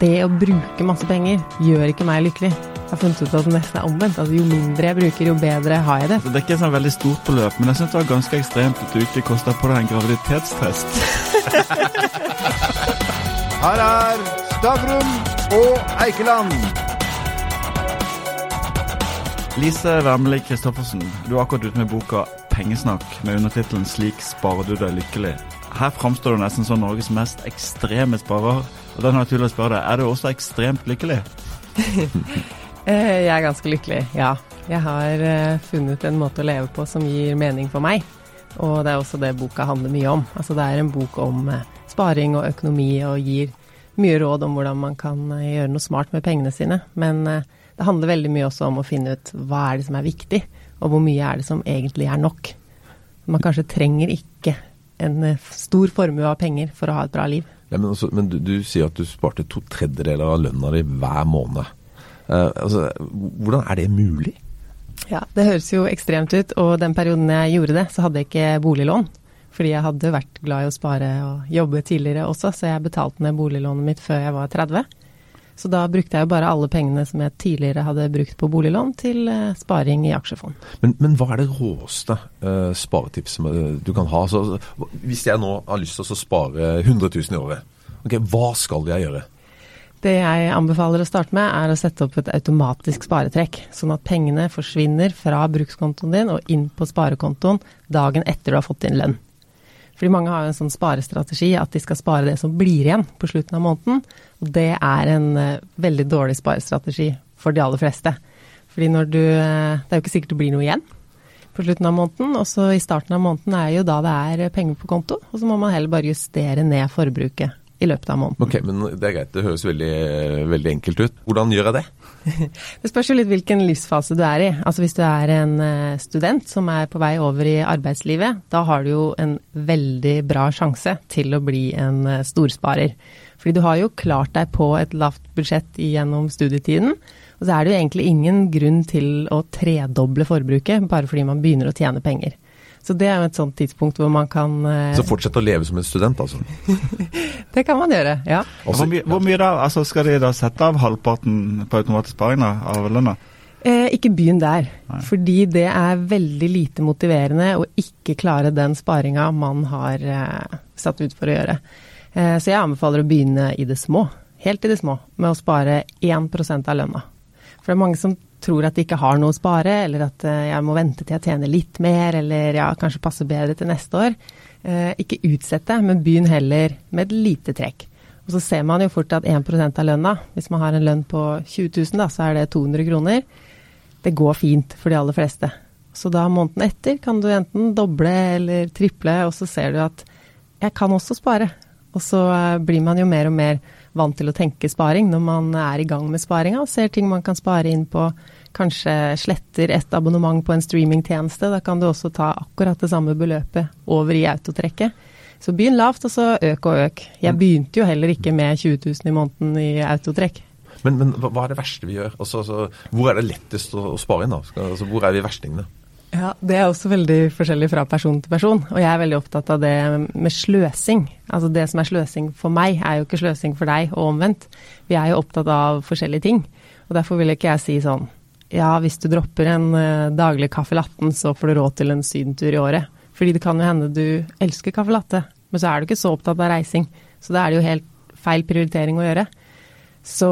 det å bruke masse penger gjør ikke meg lykkelig. Jeg har funnet ut at det nesten er omvendt. Altså, jo mindre jeg bruker, jo bedre har jeg det. Det er ikke sånn veldig stort beløp, men jeg syns det var ganske ekstremt at du ikke kosta på deg en graviditetstest. Her er Stavrum og Eikeland. Lise Wermelid Christoffersen, du er akkurat ute med boka 'Pengesnakk' med undertittelen 'Slik sparer du deg lykkelig'. Her framstår du nesten som Norges mest ekstreme sparer. Og da er naturlig å spørre er du også ekstremt lykkelig? Eh, jeg er ganske lykkelig, ja. Jeg har eh, funnet en måte å leve på som gir mening for meg. Og det er også det boka handler mye om. Altså det er en bok om eh, sparing og økonomi og gir mye råd om hvordan man kan gjøre noe smart med pengene sine. Men det handler veldig mye også om å finne ut hva er det som er viktig, og hvor mye er det som egentlig er nok. Man kanskje trenger ikke en stor formue av penger for å ha et bra liv. Ja, men, altså, men du, du, sier at du sparte to tredjedeler av lønna di hver måned. Uh, altså, hvordan er det mulig? Ja, Det høres jo ekstremt ut. Og den perioden jeg gjorde det, så hadde jeg ikke boliglån. Fordi jeg hadde vært glad i å spare og jobbe tidligere også, så jeg betalte ned boliglånet mitt før jeg var 30. Så da brukte jeg jo bare alle pengene som jeg tidligere hadde brukt på boliglån, til uh, sparing i aksjefond. Men, men, hva er det råeste uh, sparetipset du kan ha? Så, hvis jeg nå har lyst til å spare 100 000 i året, okay, hva skal jeg gjøre? Det jeg anbefaler å starte med, er å sette opp et automatisk sparetrekk. Sånn at pengene forsvinner fra brukskontoen din og inn på sparekontoen dagen etter du har fått inn lønn. Fordi mange har jo en sånn sparestrategi at de skal spare det som blir igjen på slutten av måneden. Og det er en uh, veldig dårlig sparestrategi for de aller fleste. Fordi når du uh, Det er jo ikke sikkert det blir noe igjen på slutten av måneden. Og så i starten av måneden er jo da det er penger på konto. Og så må man heller bare justere ned forbruket i løpet av måneden. Ok, men Det er greit, det høres veldig, veldig enkelt ut. Hvordan gjør jeg det? Det spørs jo litt hvilken livsfase du er i. Altså Hvis du er en eh, student som er på vei over i arbeidslivet, da har du jo en veldig bra sjanse til å bli en eh, storsparer. Fordi du har jo klart deg på et lavt budsjett gjennom studietiden. Og så er det jo egentlig ingen grunn til å tredoble forbruket bare fordi man begynner å tjene penger. Så det er jo et sånt tidspunkt hvor man kan eh... Så fortsette å leve som en student, altså? det kan man gjøre, ja. Også, hvor, mye, hvor mye da? Altså skal de da sette av halvparten på automatisk sparing av lønna? Eh, ikke begynn der. Nei. Fordi det er veldig lite motiverende å ikke klare den sparinga man har eh, satt ut for å gjøre. Eh, så jeg anbefaler å begynne i det små. Helt i det små. Med å spare 1% av lønna. For det er mange som tror at de ikke har noe å spare, eller at eh, jeg må vente til jeg tjener litt mer, eller ja, kanskje passe bedre til neste år. Eh, ikke utsett det, men begynn heller med et lite trekk. Og så ser man jo fort at 1% av lønna, hvis man har en lønn på 20 000, da, så er det 200 kroner. Det går fint for de aller fleste. Så da måneden etter kan du enten doble eller triple, og så ser du at jeg kan også spare. Og så eh, blir man jo mer og mer vant til å tenke sparing når man er i gang med sparinga og ser ting man kan spare inn på. Kanskje sletter et abonnement på en streamingtjeneste. Da kan du også ta akkurat det samme beløpet over i autotrekket. Så begynn lavt, og så øk og øk. Jeg begynte jo heller ikke med 20 000 i måneden i autotrekk. Men, men hva er det verste vi gjør? Altså, altså, hvor er det lettest å, å spare inn? da? Altså, hvor er vi verstingene? Ja, Det er også veldig forskjellig fra person til person. Og jeg er veldig opptatt av det med sløsing. Altså Det som er sløsing for meg, er jo ikke sløsing for deg, og omvendt. Vi er jo opptatt av forskjellige ting. Og derfor vil ikke jeg si sånn Ja, hvis du dropper en uh, daglig caffè latten, så får du råd til en sydentur i året. Fordi det kan jo hende du elsker caffè latte, men så er du ikke så opptatt av reising. Så da er det jo helt feil prioritering å gjøre. Så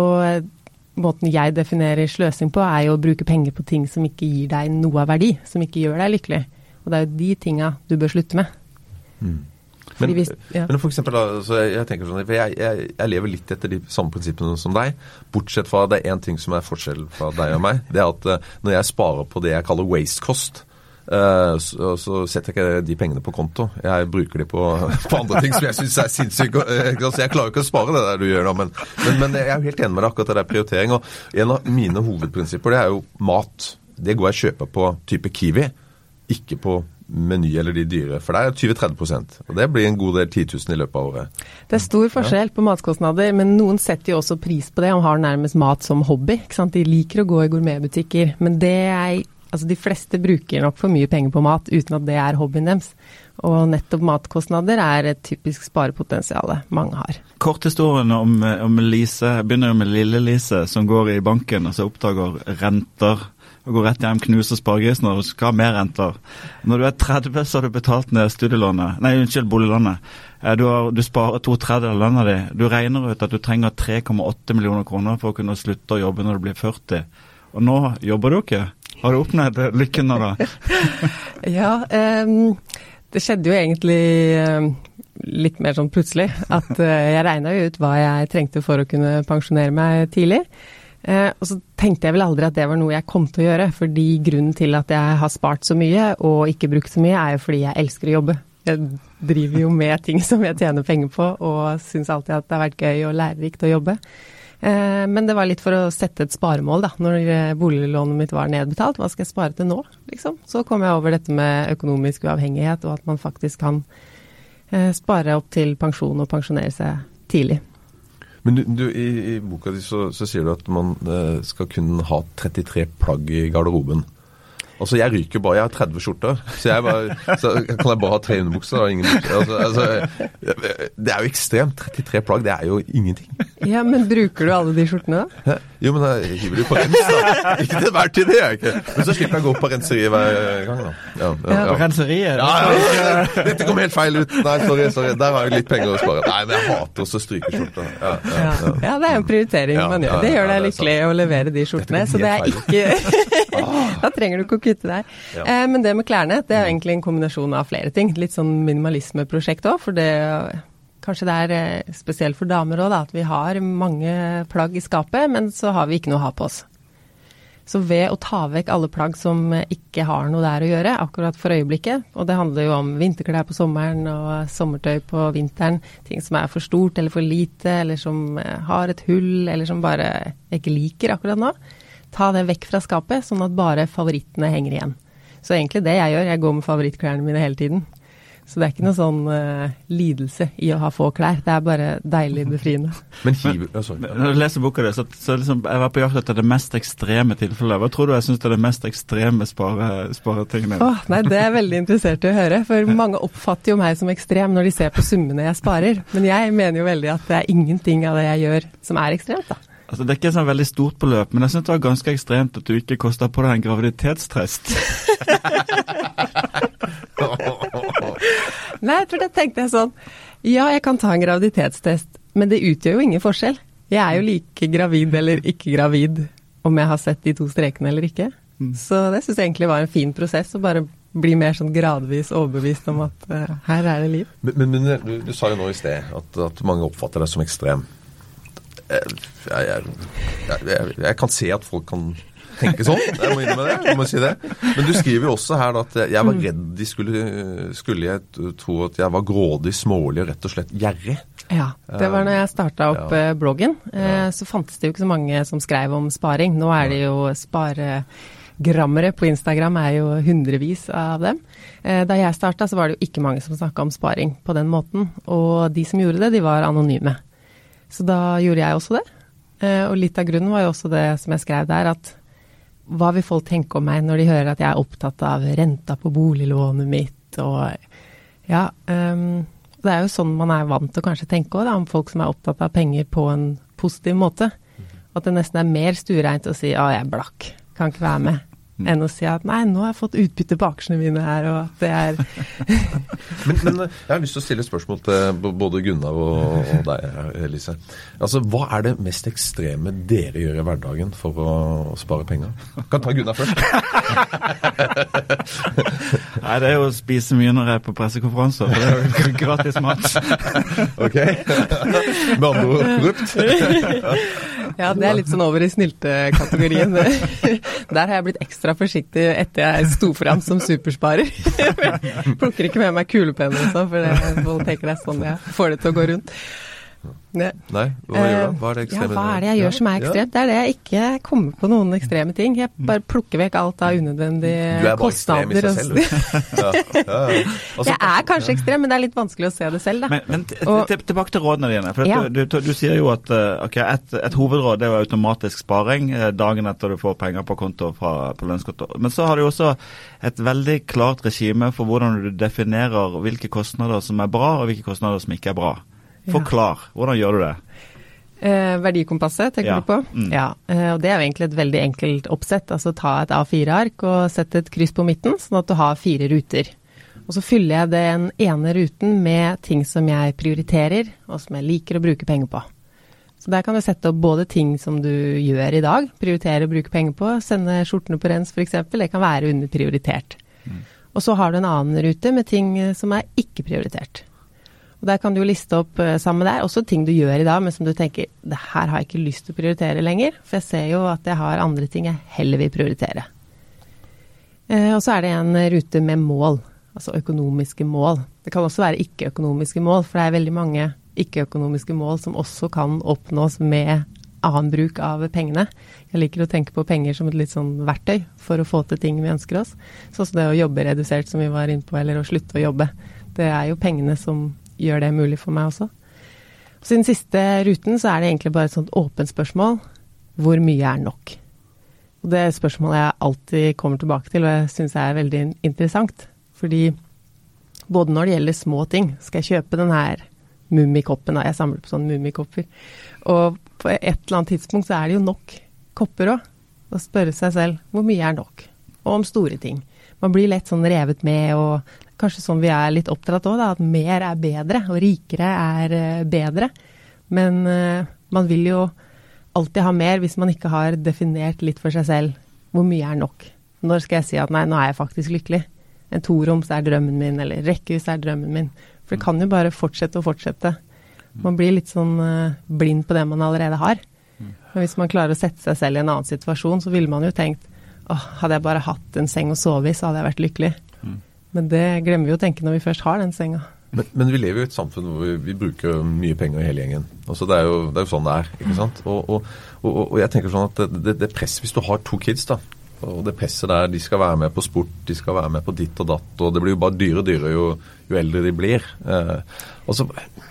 måten jeg definerer sløsing på, er jo å bruke penger på ting som ikke gir deg noe av verdi, som ikke gjør deg lykkelig. Og det er jo de tinga du bør slutte med. Mm. Men, hvis, ja. men, for eksempel, jeg, jeg, tenker sånn, jeg, jeg, jeg, lever litt etter de samme prinsippene som deg. Bortsett fra det er én ting som er forskjell fra deg og meg. Det er at uh, når jeg sparer på det jeg kaller waste cost, Uh, så, så, setter jeg ikke de pengene på konto. Jeg bruker de på, på andre ting som jeg syns er sinnssyke. Uh, altså jeg klarer ikke å spare det der du gjør nå, men, men, men, jeg er jo helt enig med deg akkurat det der prioritering. Og en av mine hovedprinsipper det er jo mat. Det går jeg og kjøper på type Kiwi, ikke på Meny eller de dyre. For det er 20-30 og det blir en god del 10 000 i løpet av året. Det er stor forskjell ja. på matkostnader, men noen setter jo også pris på det og har nærmest mat som hobby. De liker å gå i gourmetbutikker. Men det jeg Altså De fleste bruker nok for mye penger på mat uten at det er hobbyen deres. Og nettopp matkostnader er et typisk sparepotensial mange har. Korthistorien om, om Lise begynner jo med lille Lise som går i banken og så oppdager renter og går rett hjem, knuser sparegrisen og skal ha mer renter. Når du er 30, så har du betalt ned studielånet, nei, unnskyld, boliglånet. Eh, du, har, du sparer to tredjedeler av lønna di. Du regner ut at du trenger 3,8 millioner kroner for å kunne slutte å jobbe når du blir 40. Og nå jobber du ikke. Har du oppnådd lykken nå, da? ja, um, det skjedde jo egentlig um, litt mer sånn plutselig. At uh, jeg regna jo ut hva jeg trengte for å kunne pensjonere meg tidlig. Uh, og så tenkte jeg vel aldri at det var noe jeg kom til å gjøre, fordi grunnen til at jeg har spart så mye og ikke brukt så mye, er jo fordi jeg elsker å jobbe. Jeg driver jo med ting som jeg tjener penger på, og syns alltid at det har vært gøy og lærerikt å jobbe. Eh, men det var litt for å sette et sparemål, da. Når eh, boliglånet mitt var nedbetalt, hva skal jeg spare til nå, liksom? Så kom jeg over dette med økonomisk uavhengighet, og at man faktisk kan eh, spare opp til pensjon og pensjonere seg tidlig. Men du, du, i, i, boka di så, så, sier du at man skal kun ha 33 plagg i garderoben. Altså, jeg ryker bare Jeg har 30 skjorter, så, jeg bare, så kan jeg bare ha tre underbukser og ingen altså, altså, Det er jo ekstremt. 33 plagg, det er jo ingenting. Ja, Men bruker du alle de skjortene, da? Jo, men jeg hiver du på rens, da. Ikke til hver tid, det gjør jeg ikke. Men så slipper jeg å gå opp på renseriet hver gang, da. Ja, ja, ja. Renseriet? Ja, ja, Dette kom helt feil ut. Nei, sorry, sorry. Der har jeg litt penger å spare. Nei, men jeg hater også strykeskjorter. Ja, ja, ja. det er en prioritering man gjør. Det gjør deg lykkelig å levere de skjortene. Så det er ikke Da trenger du ikke å kutte deg. Eh, men det med klærne, det er mm. egentlig en kombinasjon av flere ting. Litt sånn minimalismeprosjekt òg, for det Kanskje det er eh, spesielt for damer òg, at vi har mange plagg i skapet, men så har vi ikke noe å ha på oss. Så ved å ta vekk alle plagg som ikke har noe der å gjøre, akkurat for øyeblikket, og det handler jo om vinterklær på sommeren og sommertøy på vinteren, ting som er for stort eller for lite, eller som eh, har et hull, eller som bare jeg ikke liker akkurat nå, ta det vekk fra skapet, sånn at bare favorittene henger igjen. Så egentlig det jeg gjør, jeg går med favorittklærne mine hele tiden. Så det er ikke noe sånn uh, lidelse i å ha få klær, det er bare deilig befriende. Men hiv, oh, sorry. Når du leser boka di, så, så liksom, jeg var på jakt etter det mest ekstreme tilfellet. Hva tror du jeg syns er det mest ekstreme sparetingene? Oh, nei, det er jeg veldig interessert i å høre, for mange oppfatter jo meg som ekstrem når de ser på summene jeg sparer. Men jeg mener jo veldig at det er ingenting av det jeg gjør som er ekstremt, da. Altså, Det er ikke et sånn veldig stort beløp, men jeg syns det var ganske ekstremt at du ikke kosta på deg en graviditetstest. Nei, for da tenkte jeg sånn Ja, jeg kan ta en graviditetstest, men det utgjør jo ingen forskjell. Jeg er jo like gravid eller ikke gravid om jeg har sett de to strekene eller ikke. Mm. Så det syns jeg egentlig var en fin prosess, å bare bli mer sånn gradvis overbevist om at uh, her er det liv. Men, men, men du, du, sa jo nå i sted at, at mange oppfatter deg som ekstrem. Eh, jeg, jeg, jeg, jeg, kan se at folk kan tenke sånn. Jeg må innrømme det. Jeg må si det. Men du skriver jo også her at jeg var redd de skulle, skulle jeg tro at jeg var grådig, smålig og rett og slett gjerrig. Ja, det var når jeg starta opp ja. Eh, bloggen. Eh, så fantes det jo ikke så mange som skrev om sparing. Nå er det jo sparegrammere på Instagram er jo hundrevis av dem. Da jeg starta, så var det jo ikke mange som snakka om sparing på den måten. Og de som gjorde det, de var anonyme. Så da gjorde jeg også det. Eh, og litt av grunnen var jo også det som jeg skrev der, at hva vil folk tenke om meg når de hører at jeg er opptatt av renta på boliglånet mitt og Ja. Um, det er jo sånn man er vant til å kanskje tenke òg, om folk som er opptatt av penger på en positiv måte. At det nesten er mer stuereint å si 'å, jeg er blakk, kan ikke være med'. Enn å si at nei, nå har jeg fått utbytte på aksjene mine her, og at det er men, men, eh, jeg har lyst til å stille et spørsmål til både Gunnar og, og deg, Elise. Altså, Hva er det mest ekstreme dere gjør i hverdagen for å spare penger? Kan ta Gunnar først. nei, det er jo å spise mye når jeg er på pressekonferanser, for det er jo gratis mat. ok. Med andre ord korrupt. Ja, det er litt sånn over i snyltekategorien. Der har jeg blitt ekstra forsiktig etter jeg sto fram som supersparer. Plukker ikke med meg kulepenner og sånn, for folk tenker det er sånn jeg får det til å gå rundt. Nei, hva gjør du? Hva er det ekstreme? Ja, hva er det jeg gjør som er ekstremt? Det er det jeg ikke kommer på noen ekstreme ting. Jeg bare plukker vekk alt av unødvendige kostnader. Du er bare ekstrem i seg selv, ja, ja, ja. Altså, jeg er kanskje ekstrem, men det er litt vanskelig å se det selv, da. Men, men tilbake til rådene dine. For du, du, du, sier jo at okay, et, et, hovedråd er jo automatisk sparing dagen etter du får penger på konto fra, på lønnskonto. Men så har du også et veldig klart regime for hvordan du definerer hvilke kostnader som er bra, og hvilke kostnader som ikke er bra. Forklar. Hvordan gjør du det? Eh, verdikompasset, tenker ja. du på? Mm. Ja. Eh, og det er jo egentlig et veldig enkelt oppsett. Altså ta et A4-ark og sette et kryss på midten, sånn at du har fire ruter. Og så fyller jeg den ene ruten med ting som jeg prioriterer, og som jeg liker å bruke penger på. Så der kan du sette opp både ting som du gjør i dag, prioritere å bruke penger på, sende skjortene på rens f.eks., det kan være underprioritert. Mm. Og så har du en annen rute med ting som er ikke prioritert. Og Der kan du liste opp uh, sammen med deg også ting du gjør i dag, men som du tenker det her har jeg ikke lyst til å prioritere lenger. For jeg ser jo at jeg har andre ting jeg heller vil prioritere. Uh, og så er det en rute med mål, altså økonomiske mål. Det kan også være ikke-økonomiske mål, for det er veldig mange ikke-økonomiske mål som også kan oppnås med annen bruk av pengene. Jeg liker å tenke på penger som et litt sånn verktøy for å få til ting vi ønsker oss. Sånn som det å jobbe redusert, som vi var inne på, eller å slutte å jobbe. Det er jo pengene som gjør det mulig for meg også. Så i den siste ruten så er det egentlig bare et sånt åpent spørsmål. Hvor mye er nok? Og det er spørsmålet jeg alltid kommer tilbake til, og jeg syns er veldig interessant. Fordi både når det gjelder små ting, skal jeg kjøpe den her mummikoppen, jeg samler på sånne mummikopper, og på et eller annet tidspunkt så er det jo nok kopper òg. Å spørre seg selv hvor mye er nok? Og om store ting. Man blir lett sånn revet med, og kanskje sånn vi er litt opptatt òg, at mer er bedre, og rikere er eh, bedre. Men uh, man vil jo alltid ha mer hvis man ikke har definert litt for seg selv hvor mye er nok. Når skal jeg si at nei, nå er jeg faktisk lykkelig? En toroms er drømmen min, eller rekkehus er drømmen min. For det kan jo bare fortsette og fortsette. Man blir litt sånn uh, blind på det man allerede har. Men hvis man klarer å sette seg selv i en annen situasjon, så ville man jo tenkt åh, hadde jeg bare hatt en seng å sove i, så hadde jeg vært lykkelig. Men det glemmer vi å tenke når vi først har den senga. Men, men, vi lever jo i et samfunn hvor vi, vi bruker mye penger hele gjengen. Altså det, er jo, det, er jo, sånn det er. ikke sant? Og, og, og, og jeg tenker sånn at det, det, det presset Hvis du har to kids, da, og det presset der, de skal være med på sport, de skal være med på ditt og datt, og det blir jo bare dyrere og dyrere jo, jo, eldre de blir. Eh, altså,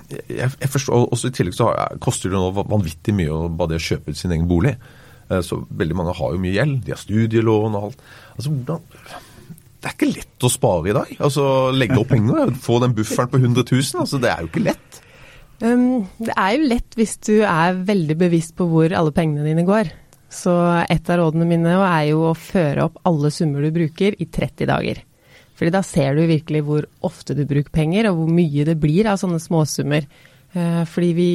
jeg, jeg forstår, også I tillegg så har, koster det nå vanvittig mye å bare det å kjøpe ut sin egen bolig. Eh, så veldig mange har jo mye gjeld. De har studielån og alt. Altså, hvordan det er ikke lett å spare i dag. Altså Legge opp penger, få den bufferen på 100 000. Altså, det er jo ikke lett. Um, det er jo lett hvis du er veldig bevisst på hvor alle pengene dine går. Så et av rådene mine er jo å føre opp alle summer du bruker i 30 dager. Fordi da ser du virkelig hvor ofte du bruker penger, og hvor mye det blir av sånne småsummer. Uh, fordi vi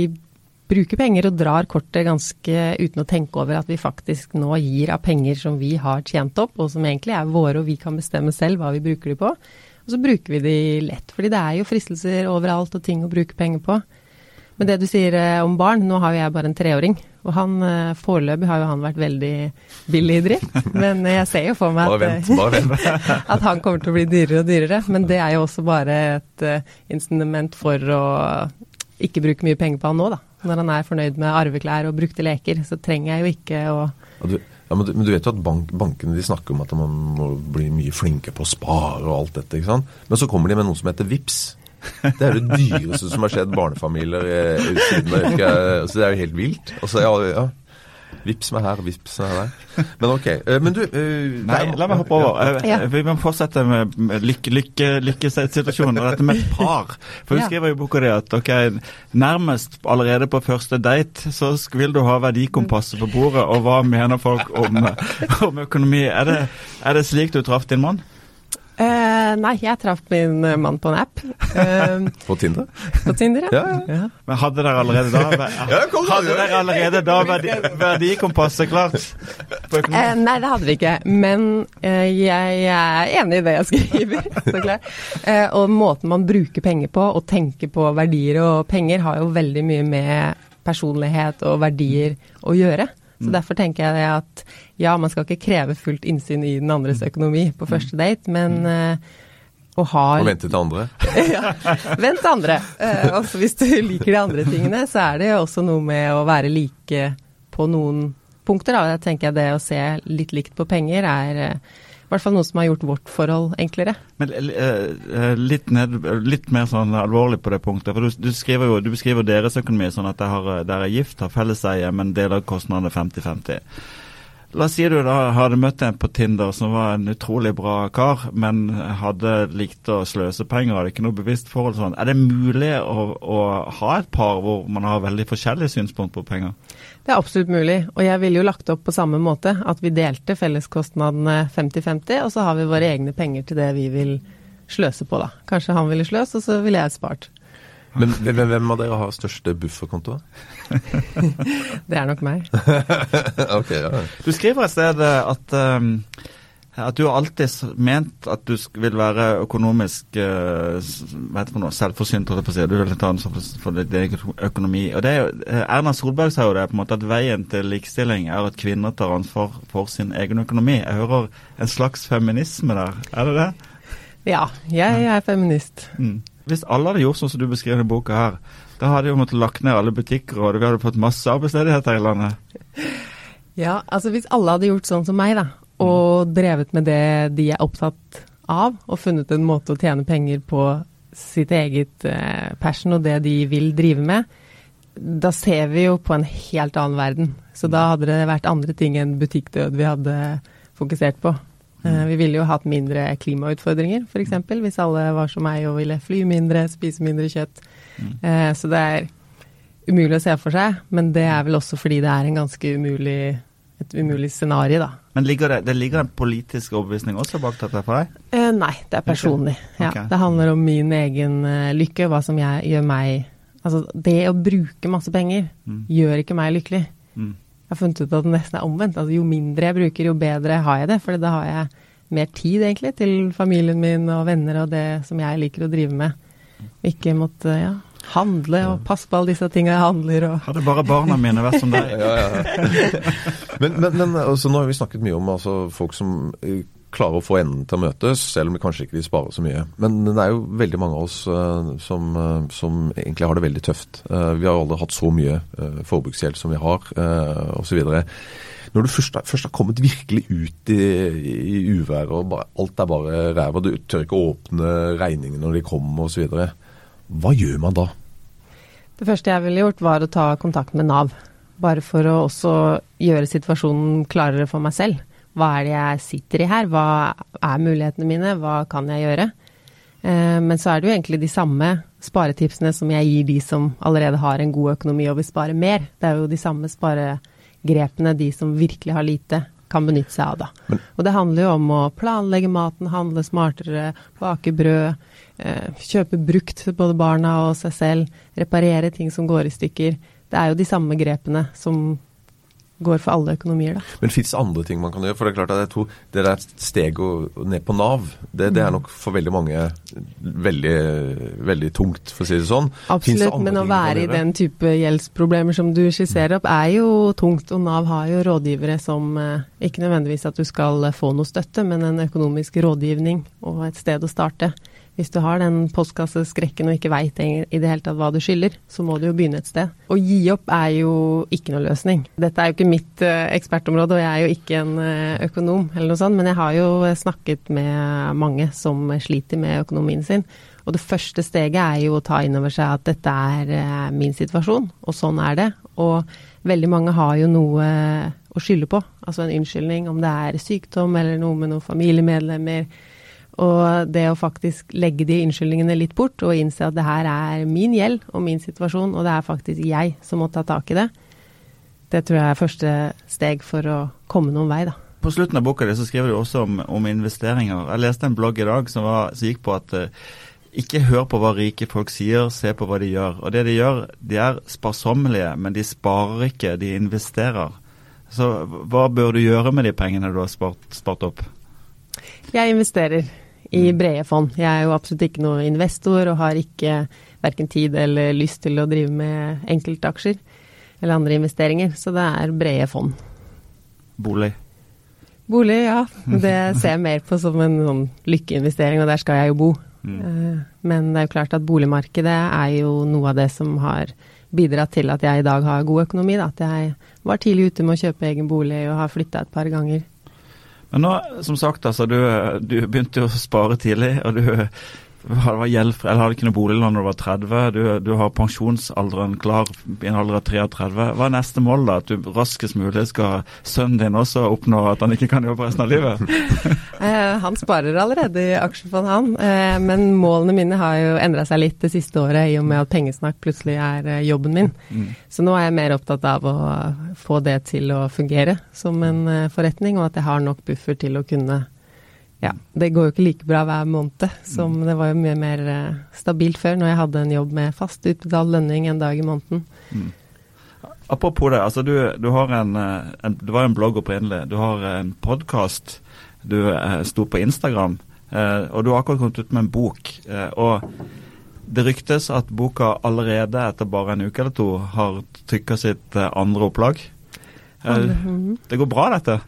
bruker penger og drar kortet ganske uten å tenke over at vi faktisk nå gir av penger som vi har tjent opp, og som egentlig er våre, og vi kan bestemme selv hva vi bruker de på. Og så bruker vi de lett, fordi det er jo fristelser overalt og ting å bruke penger på. Men det du sier eh, om barn, nå har jo jeg bare en treåring. Og han eh, foreløpig har jo han vært veldig billig i drift. Men jeg ser jo for meg at, vent, at, han kommer til å bli dyrere og dyrere. Men det er jo også bare et instrument for å ikke bruke mye penger på han nå, da når han er fornøyd med arveklær og brukte leker, så trenger jeg jo ikke å ja, du, ja, men, du, men, du, vet jo at bank, bankene de snakker om at man må bli mye flinkere på å spare og alt dette. ikke sant? Men så kommer de med noe som heter VIPS. Det er det dyreste som har skjedd barnefamilier eh, siden. Så det er jo helt vilt. Altså, ja, ja. Vips meg her, vips meg der. Men ok. Eh, men du uh, Nei, la meg hoppe over. Ja. Vi må fortsette med, lykkesituasjonen lykke, lykke, og dette med par. For du skriver i boka di at ok, nærmest allerede på første date så vil du ha verdikompasset på bordet, og hva mener folk om, om økonomi? Er det, er det slik du traff din mann? Uh, nei, jeg traff min eh, mann på en app. Uh, på Tinder? På Tinder, ja. ja, ja. Men hadde dere allerede da Hadde dere allerede da verdi, verdikompasset klart? Uh, nei, det hadde vi ikke. Men jeg, jeg, er enig i det jeg skriver. så klart. og måten man bruker penger på, og tenker på verdier og penger, har jo veldig mye med personlighet og verdier å gjøre. Så mm. Derfor tenker jeg at ja, man skal ikke kreve fullt innsyn i den andres mm. økonomi på første date, men uh, og har Og vente til andre? ja, vent til andre. Uh, også hvis du liker de andre tingene, så er det jo også noe med å være like på noen punkter. Da. Jeg tenker det å se litt likt på penger er eh, i hvert fall noe som har gjort vårt forhold enklere. Men uh, litt, ned, litt, mer sånn alvorlig på det punktet. for Du, du, jo, du beskriver deres økonomi sånn at dere er gift, har felleseie, men deler kostnadene 50-50. La oss si du da hadde møtt en på Tinder som var en utrolig bra kar, men hadde likt å sløse penger, hadde ikke noe bevisst forhold sånn. Er det mulig å, å, ha et par hvor man har veldig forskjellige synspunkt på penger? Det er absolutt mulig, og jeg ville jo lagt opp på samme måte. At vi delte felleskostnadene 50-50, og så har vi våre egne penger til det vi vil sløse på, da. Kanskje han ville sløst, og så ville jeg spart. Men hvem, hvem av dere har største bufferkonto? det er nok meg. ok, ja. Du skriver et sted at, um, at du har alltid ment at du vil være økonomisk uh, hva heter det noe, selvforsynt. Du vil ta ansvar for, for din økonomi. Og det er jo, eh, Erna Solberg sa jo det, på en måte at veien til likestilling er at kvinner tar ansvar for sin egen økonomi. Jeg hører en slags feminisme der. Er det det? Ja, jeg er feminist. Mm. Hvis alle hadde gjort sånn som du beskriver i boka her, da hadde jo måttet lagt ned alle butikker, og vi hadde fått masse arbeidsledighet her i landet. Ja, altså hvis alle hadde gjort sånn som meg, da, og drevet med det de er opptatt av, og funnet en måte å tjene penger på sitt eget eh, passion og det de vil drive med, da ser vi jo på en helt annen verden. Så da hadde det vært andre ting enn butikkdød vi hadde fokusert på. Mm. Vi ville jo hatt mindre klimautfordringer, f.eks. Hvis alle var som meg og ville fly mindre, spise mindre kjøtt. Mm. Eh, så det er umulig å se for seg, men det er vel også fordi det er en ganske umulig, et umulig scenario, da. Men ligger det, det, ligger en politisk overbevisning også bak dette for deg? Eh, nei, det er personlig. Okay. Ja, det handler om min egen uh, lykke, hva som jeg, gjør meg Altså, det å bruke masse penger mm. gjør ikke meg lykkelig. Mm har funnet ut at det nesten er omvendt. Altså, jo mindre jeg bruker, jo bedre har jeg det. For da har jeg mer tid egentlig til familien min og venner og det som jeg liker å drive med. Ikke måtte ja, handle og passe på alle disse tingene jeg handler og Hadde bare barna mine vært som deg. ja, ja, men, men, men altså, nå har vi snakket mye om altså, folk som eh, klarer å få endene til å møtes, selv om vi kanskje ikke vil spare så mye. Men det er jo veldig mange av oss uh, som, uh, som, egentlig har det veldig tøft. Uh, vi har aldri hatt så mye uh, forbruksgjeld som vi har, uh, osv. Når du først, først, har kommet virkelig ut i, i uværet og bare, alt er bare ræva, du tør ikke å åpne regningene når de kommer osv. Hva gjør man da? Det første jeg ville gjort, var å ta kontakt med Nav. Bare for å også gjøre situasjonen klarere for meg selv. Hva er det jeg sitter i her? Hva er mulighetene mine? Hva kan jeg gjøre? Eh, men så er det jo egentlig de samme sparetipsene som jeg gir de som allerede har en god økonomi og vil spare mer. Det er jo de samme sparegrepene de som virkelig har lite, kan benytte seg av, da. Og det handler jo om å planlegge maten, handle smartere, bake brød, eh, kjøpe brukt til både barna og seg selv, reparere ting som går i stykker. Det er jo de samme grepene som går for alle økonomier, da. Men fins det andre ting man kan gjøre? For det er klart at jeg tror det der steget ned på Nav, det, det, er mm. nok for veldig mange veldig, veldig tungt, for å si det sånn. Absolutt, men å være i den type gjeldsproblemer som du skisserer opp, er jo tungt. Og Nav har jo rådgivere som eh, ikke nødvendigvis at du skal få noe støtte, men en økonomisk rådgivning og et sted å starte. Hvis du har den postkasseskrekken og ikke veit i det hele tatt hva du skylder, så må du jo begynne et sted. Å gi opp er jo ikke noe løsning. Dette er jo ikke mitt uh, ekspertområde, og jeg er jo ikke en uh, økonom eller noe sånt, men jeg har jo snakket med mange som sliter med økonomien sin. Og det første steget er jo å ta inn over seg at dette er min situasjon, og sånn er det. Og veldig mange har jo noe å skylde på, altså en unnskyldning, om det er sykdom eller noe med noen familiemedlemmer og det å faktisk legge de unnskyldningene litt bort og innse at det her er min gjeld og min situasjon, og det er faktisk jeg som må ta tak i det, det tror jeg er første steg for å komme noen vei, da. På slutten av boka di så skriver du også om, om, investeringer. Jeg leste en blogg i dag som, var, som gikk på at uh, ikke hør på hva rike folk sier, se på hva de gjør. Og det de gjør, de er sparsommelige, men de sparer ikke, de investerer. Så hva bør du gjøre med de pengene du har spart, spart opp? Jeg investerer i mm. brede fond. Jeg er jo absolutt ikke noen investor og har ikke verken tid eller lyst til å drive med enkeltaksjer eller andre investeringer, så det er brede fond. Bolig? Bolig, ja. Det ser jeg mer på som en sånn lykkeinvestering, og der skal jeg jo bo. Mm. Eh, men det er jo klart at boligmarkedet er jo noe av det som har bidratt til at jeg i dag har god økonomi. Da. At jeg var tidlig ute med å kjøpe egen bolig og har flytta et par ganger. Men nå, som sagt, altså, du, du begynte jo å spare tidlig. og du var gjeldfri, eller hadde ikke noe boliglån da du var 30. Du, du, har pensjonsalderen klar i en alder av 33. Hva er neste mål, da? At du raskest mulig skal sønnen din også oppnå at han ikke kan jobbe resten av livet? eh, han sparer allerede i aksjefond, han. Eh, men målene mine har jo endra seg litt det siste året i og med at pengesnakk plutselig er eh, jobben min. Mm. Så nå er jeg mer opptatt av å få det til å fungere som en forretning, og at jeg har nok buffer til å kunne ja, det går jo ikke like bra hver måned som mm. det var jo mye mer uh, stabilt før, når jeg hadde en jobb med fast utbetalt lønning en dag i måneden. Mm. Apropos det, altså du, du har en, eh, en, Du var en blogg opprinnelig. Du har en podkast. Du eh, sto på Instagram. Eh, og du har akkurat kommet ut med en bok. Eh, og det ryktes at boka allerede etter bare en uke eller to har trykka sitt andre opplag. Mhm. Det går bra, dette?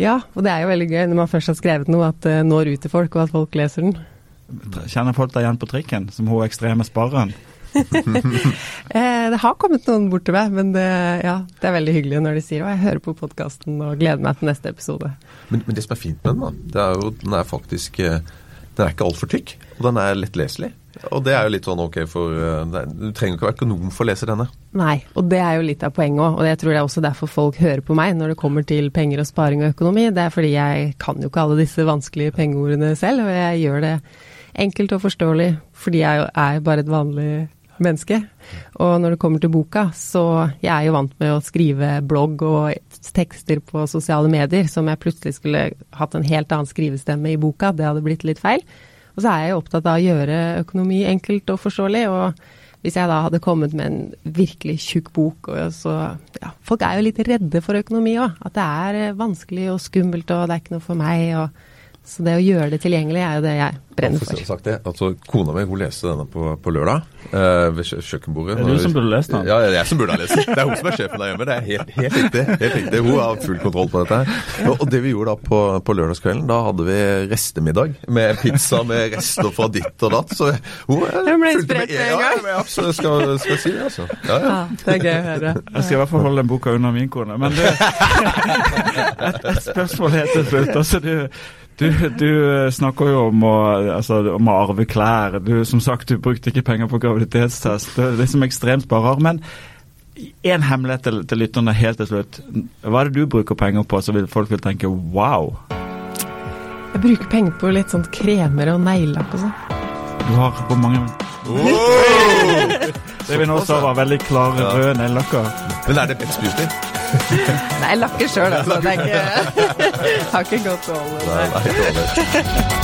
Ja, og det er jo veldig gøy når man først har skrevet noe, at det når ut til folk, og at folk leser den. Kjenner folk deg igjen på trikken, som hun ekstreme sparren? Eh, det har kommet noen bort til meg, men det, ja, det, er veldig hyggelig når de sier at jeg hører på podkasten og gleder meg til neste episode. Men, men, det som er fint med den, da, det er jo den er faktisk eh, Den er ikke altfor tykk, og den er lettleselig. Og det er jo litt sånn ok for eh, Du trenger ikke være økonom for å lese denne. Nei, og det er jo litt av poenget òg. Og jeg tror det er også derfor folk hører på meg når det kommer til penger og sparing og økonomi. Det er fordi jeg kan jo ikke alle disse vanskelige pengeordene selv, og jeg gjør det enkelt og forståelig fordi jeg er bare et vanlig menneske. Og når det kommer til boka, så jeg er jo vant med å skrive blogg og tekster på sosiale medier som jeg plutselig skulle hatt en helt annen skrivestemme i boka. Det hadde blitt litt feil. Og så er jeg opptatt av å gjøre økonomi enkelt og forståelig. og hvis jeg da hadde kommet med en virkelig tjukk bok, så ja, Folk er jo litt redde for økonomi òg. At det er vanskelig og skummelt, og det er ikke noe for meg. og så det å gjøre det tilgjengelig er jo det jeg brenner for. Sagt det. Altså, kona mi hun leste denne på, på lørdag eh, ved kjøkkenbordet. Det er du som burde lest den? Ja, det er jeg som burde ha lest den. Det er hun som er sjefen der hjemme. Det er helt, helt, riktig, helt riktig. Hun har full kontroll på dette. her. Og, og det vi gjorde da på, på, lørdagskvelden, da hadde vi restemiddag med pizza med rester fra ditt og datt. Så hun Jeg ble inspirert med en gang. Ja, så skal, skal si det, altså. Ja, ja. ja, det er gøy å høre. Jeg skal i hvert fall holde den boka unna min kone. Men det, et, et spørsmål helt til slutt. Altså, du du, du, eh, snakker jo om å, altså, om å, arve klær. Du, som sagt, du brukte ikke penger på graviditetstest. Det er liksom ekstremt sparer. Men én hemmelighet til, til lytterne helt til slutt. Hva er det du bruker penger på så vil folk vil tenke wow? Jeg bruker penger på litt sånn kremer og neglelakk og sånn. Du har hvor mange oh! Det vi nå sa var veldig klare røde neglelakker. Men er det best beauty? Nei, jeg lakker sjøl, altså. Det er ikke, har ikke gått over. Nei, nei,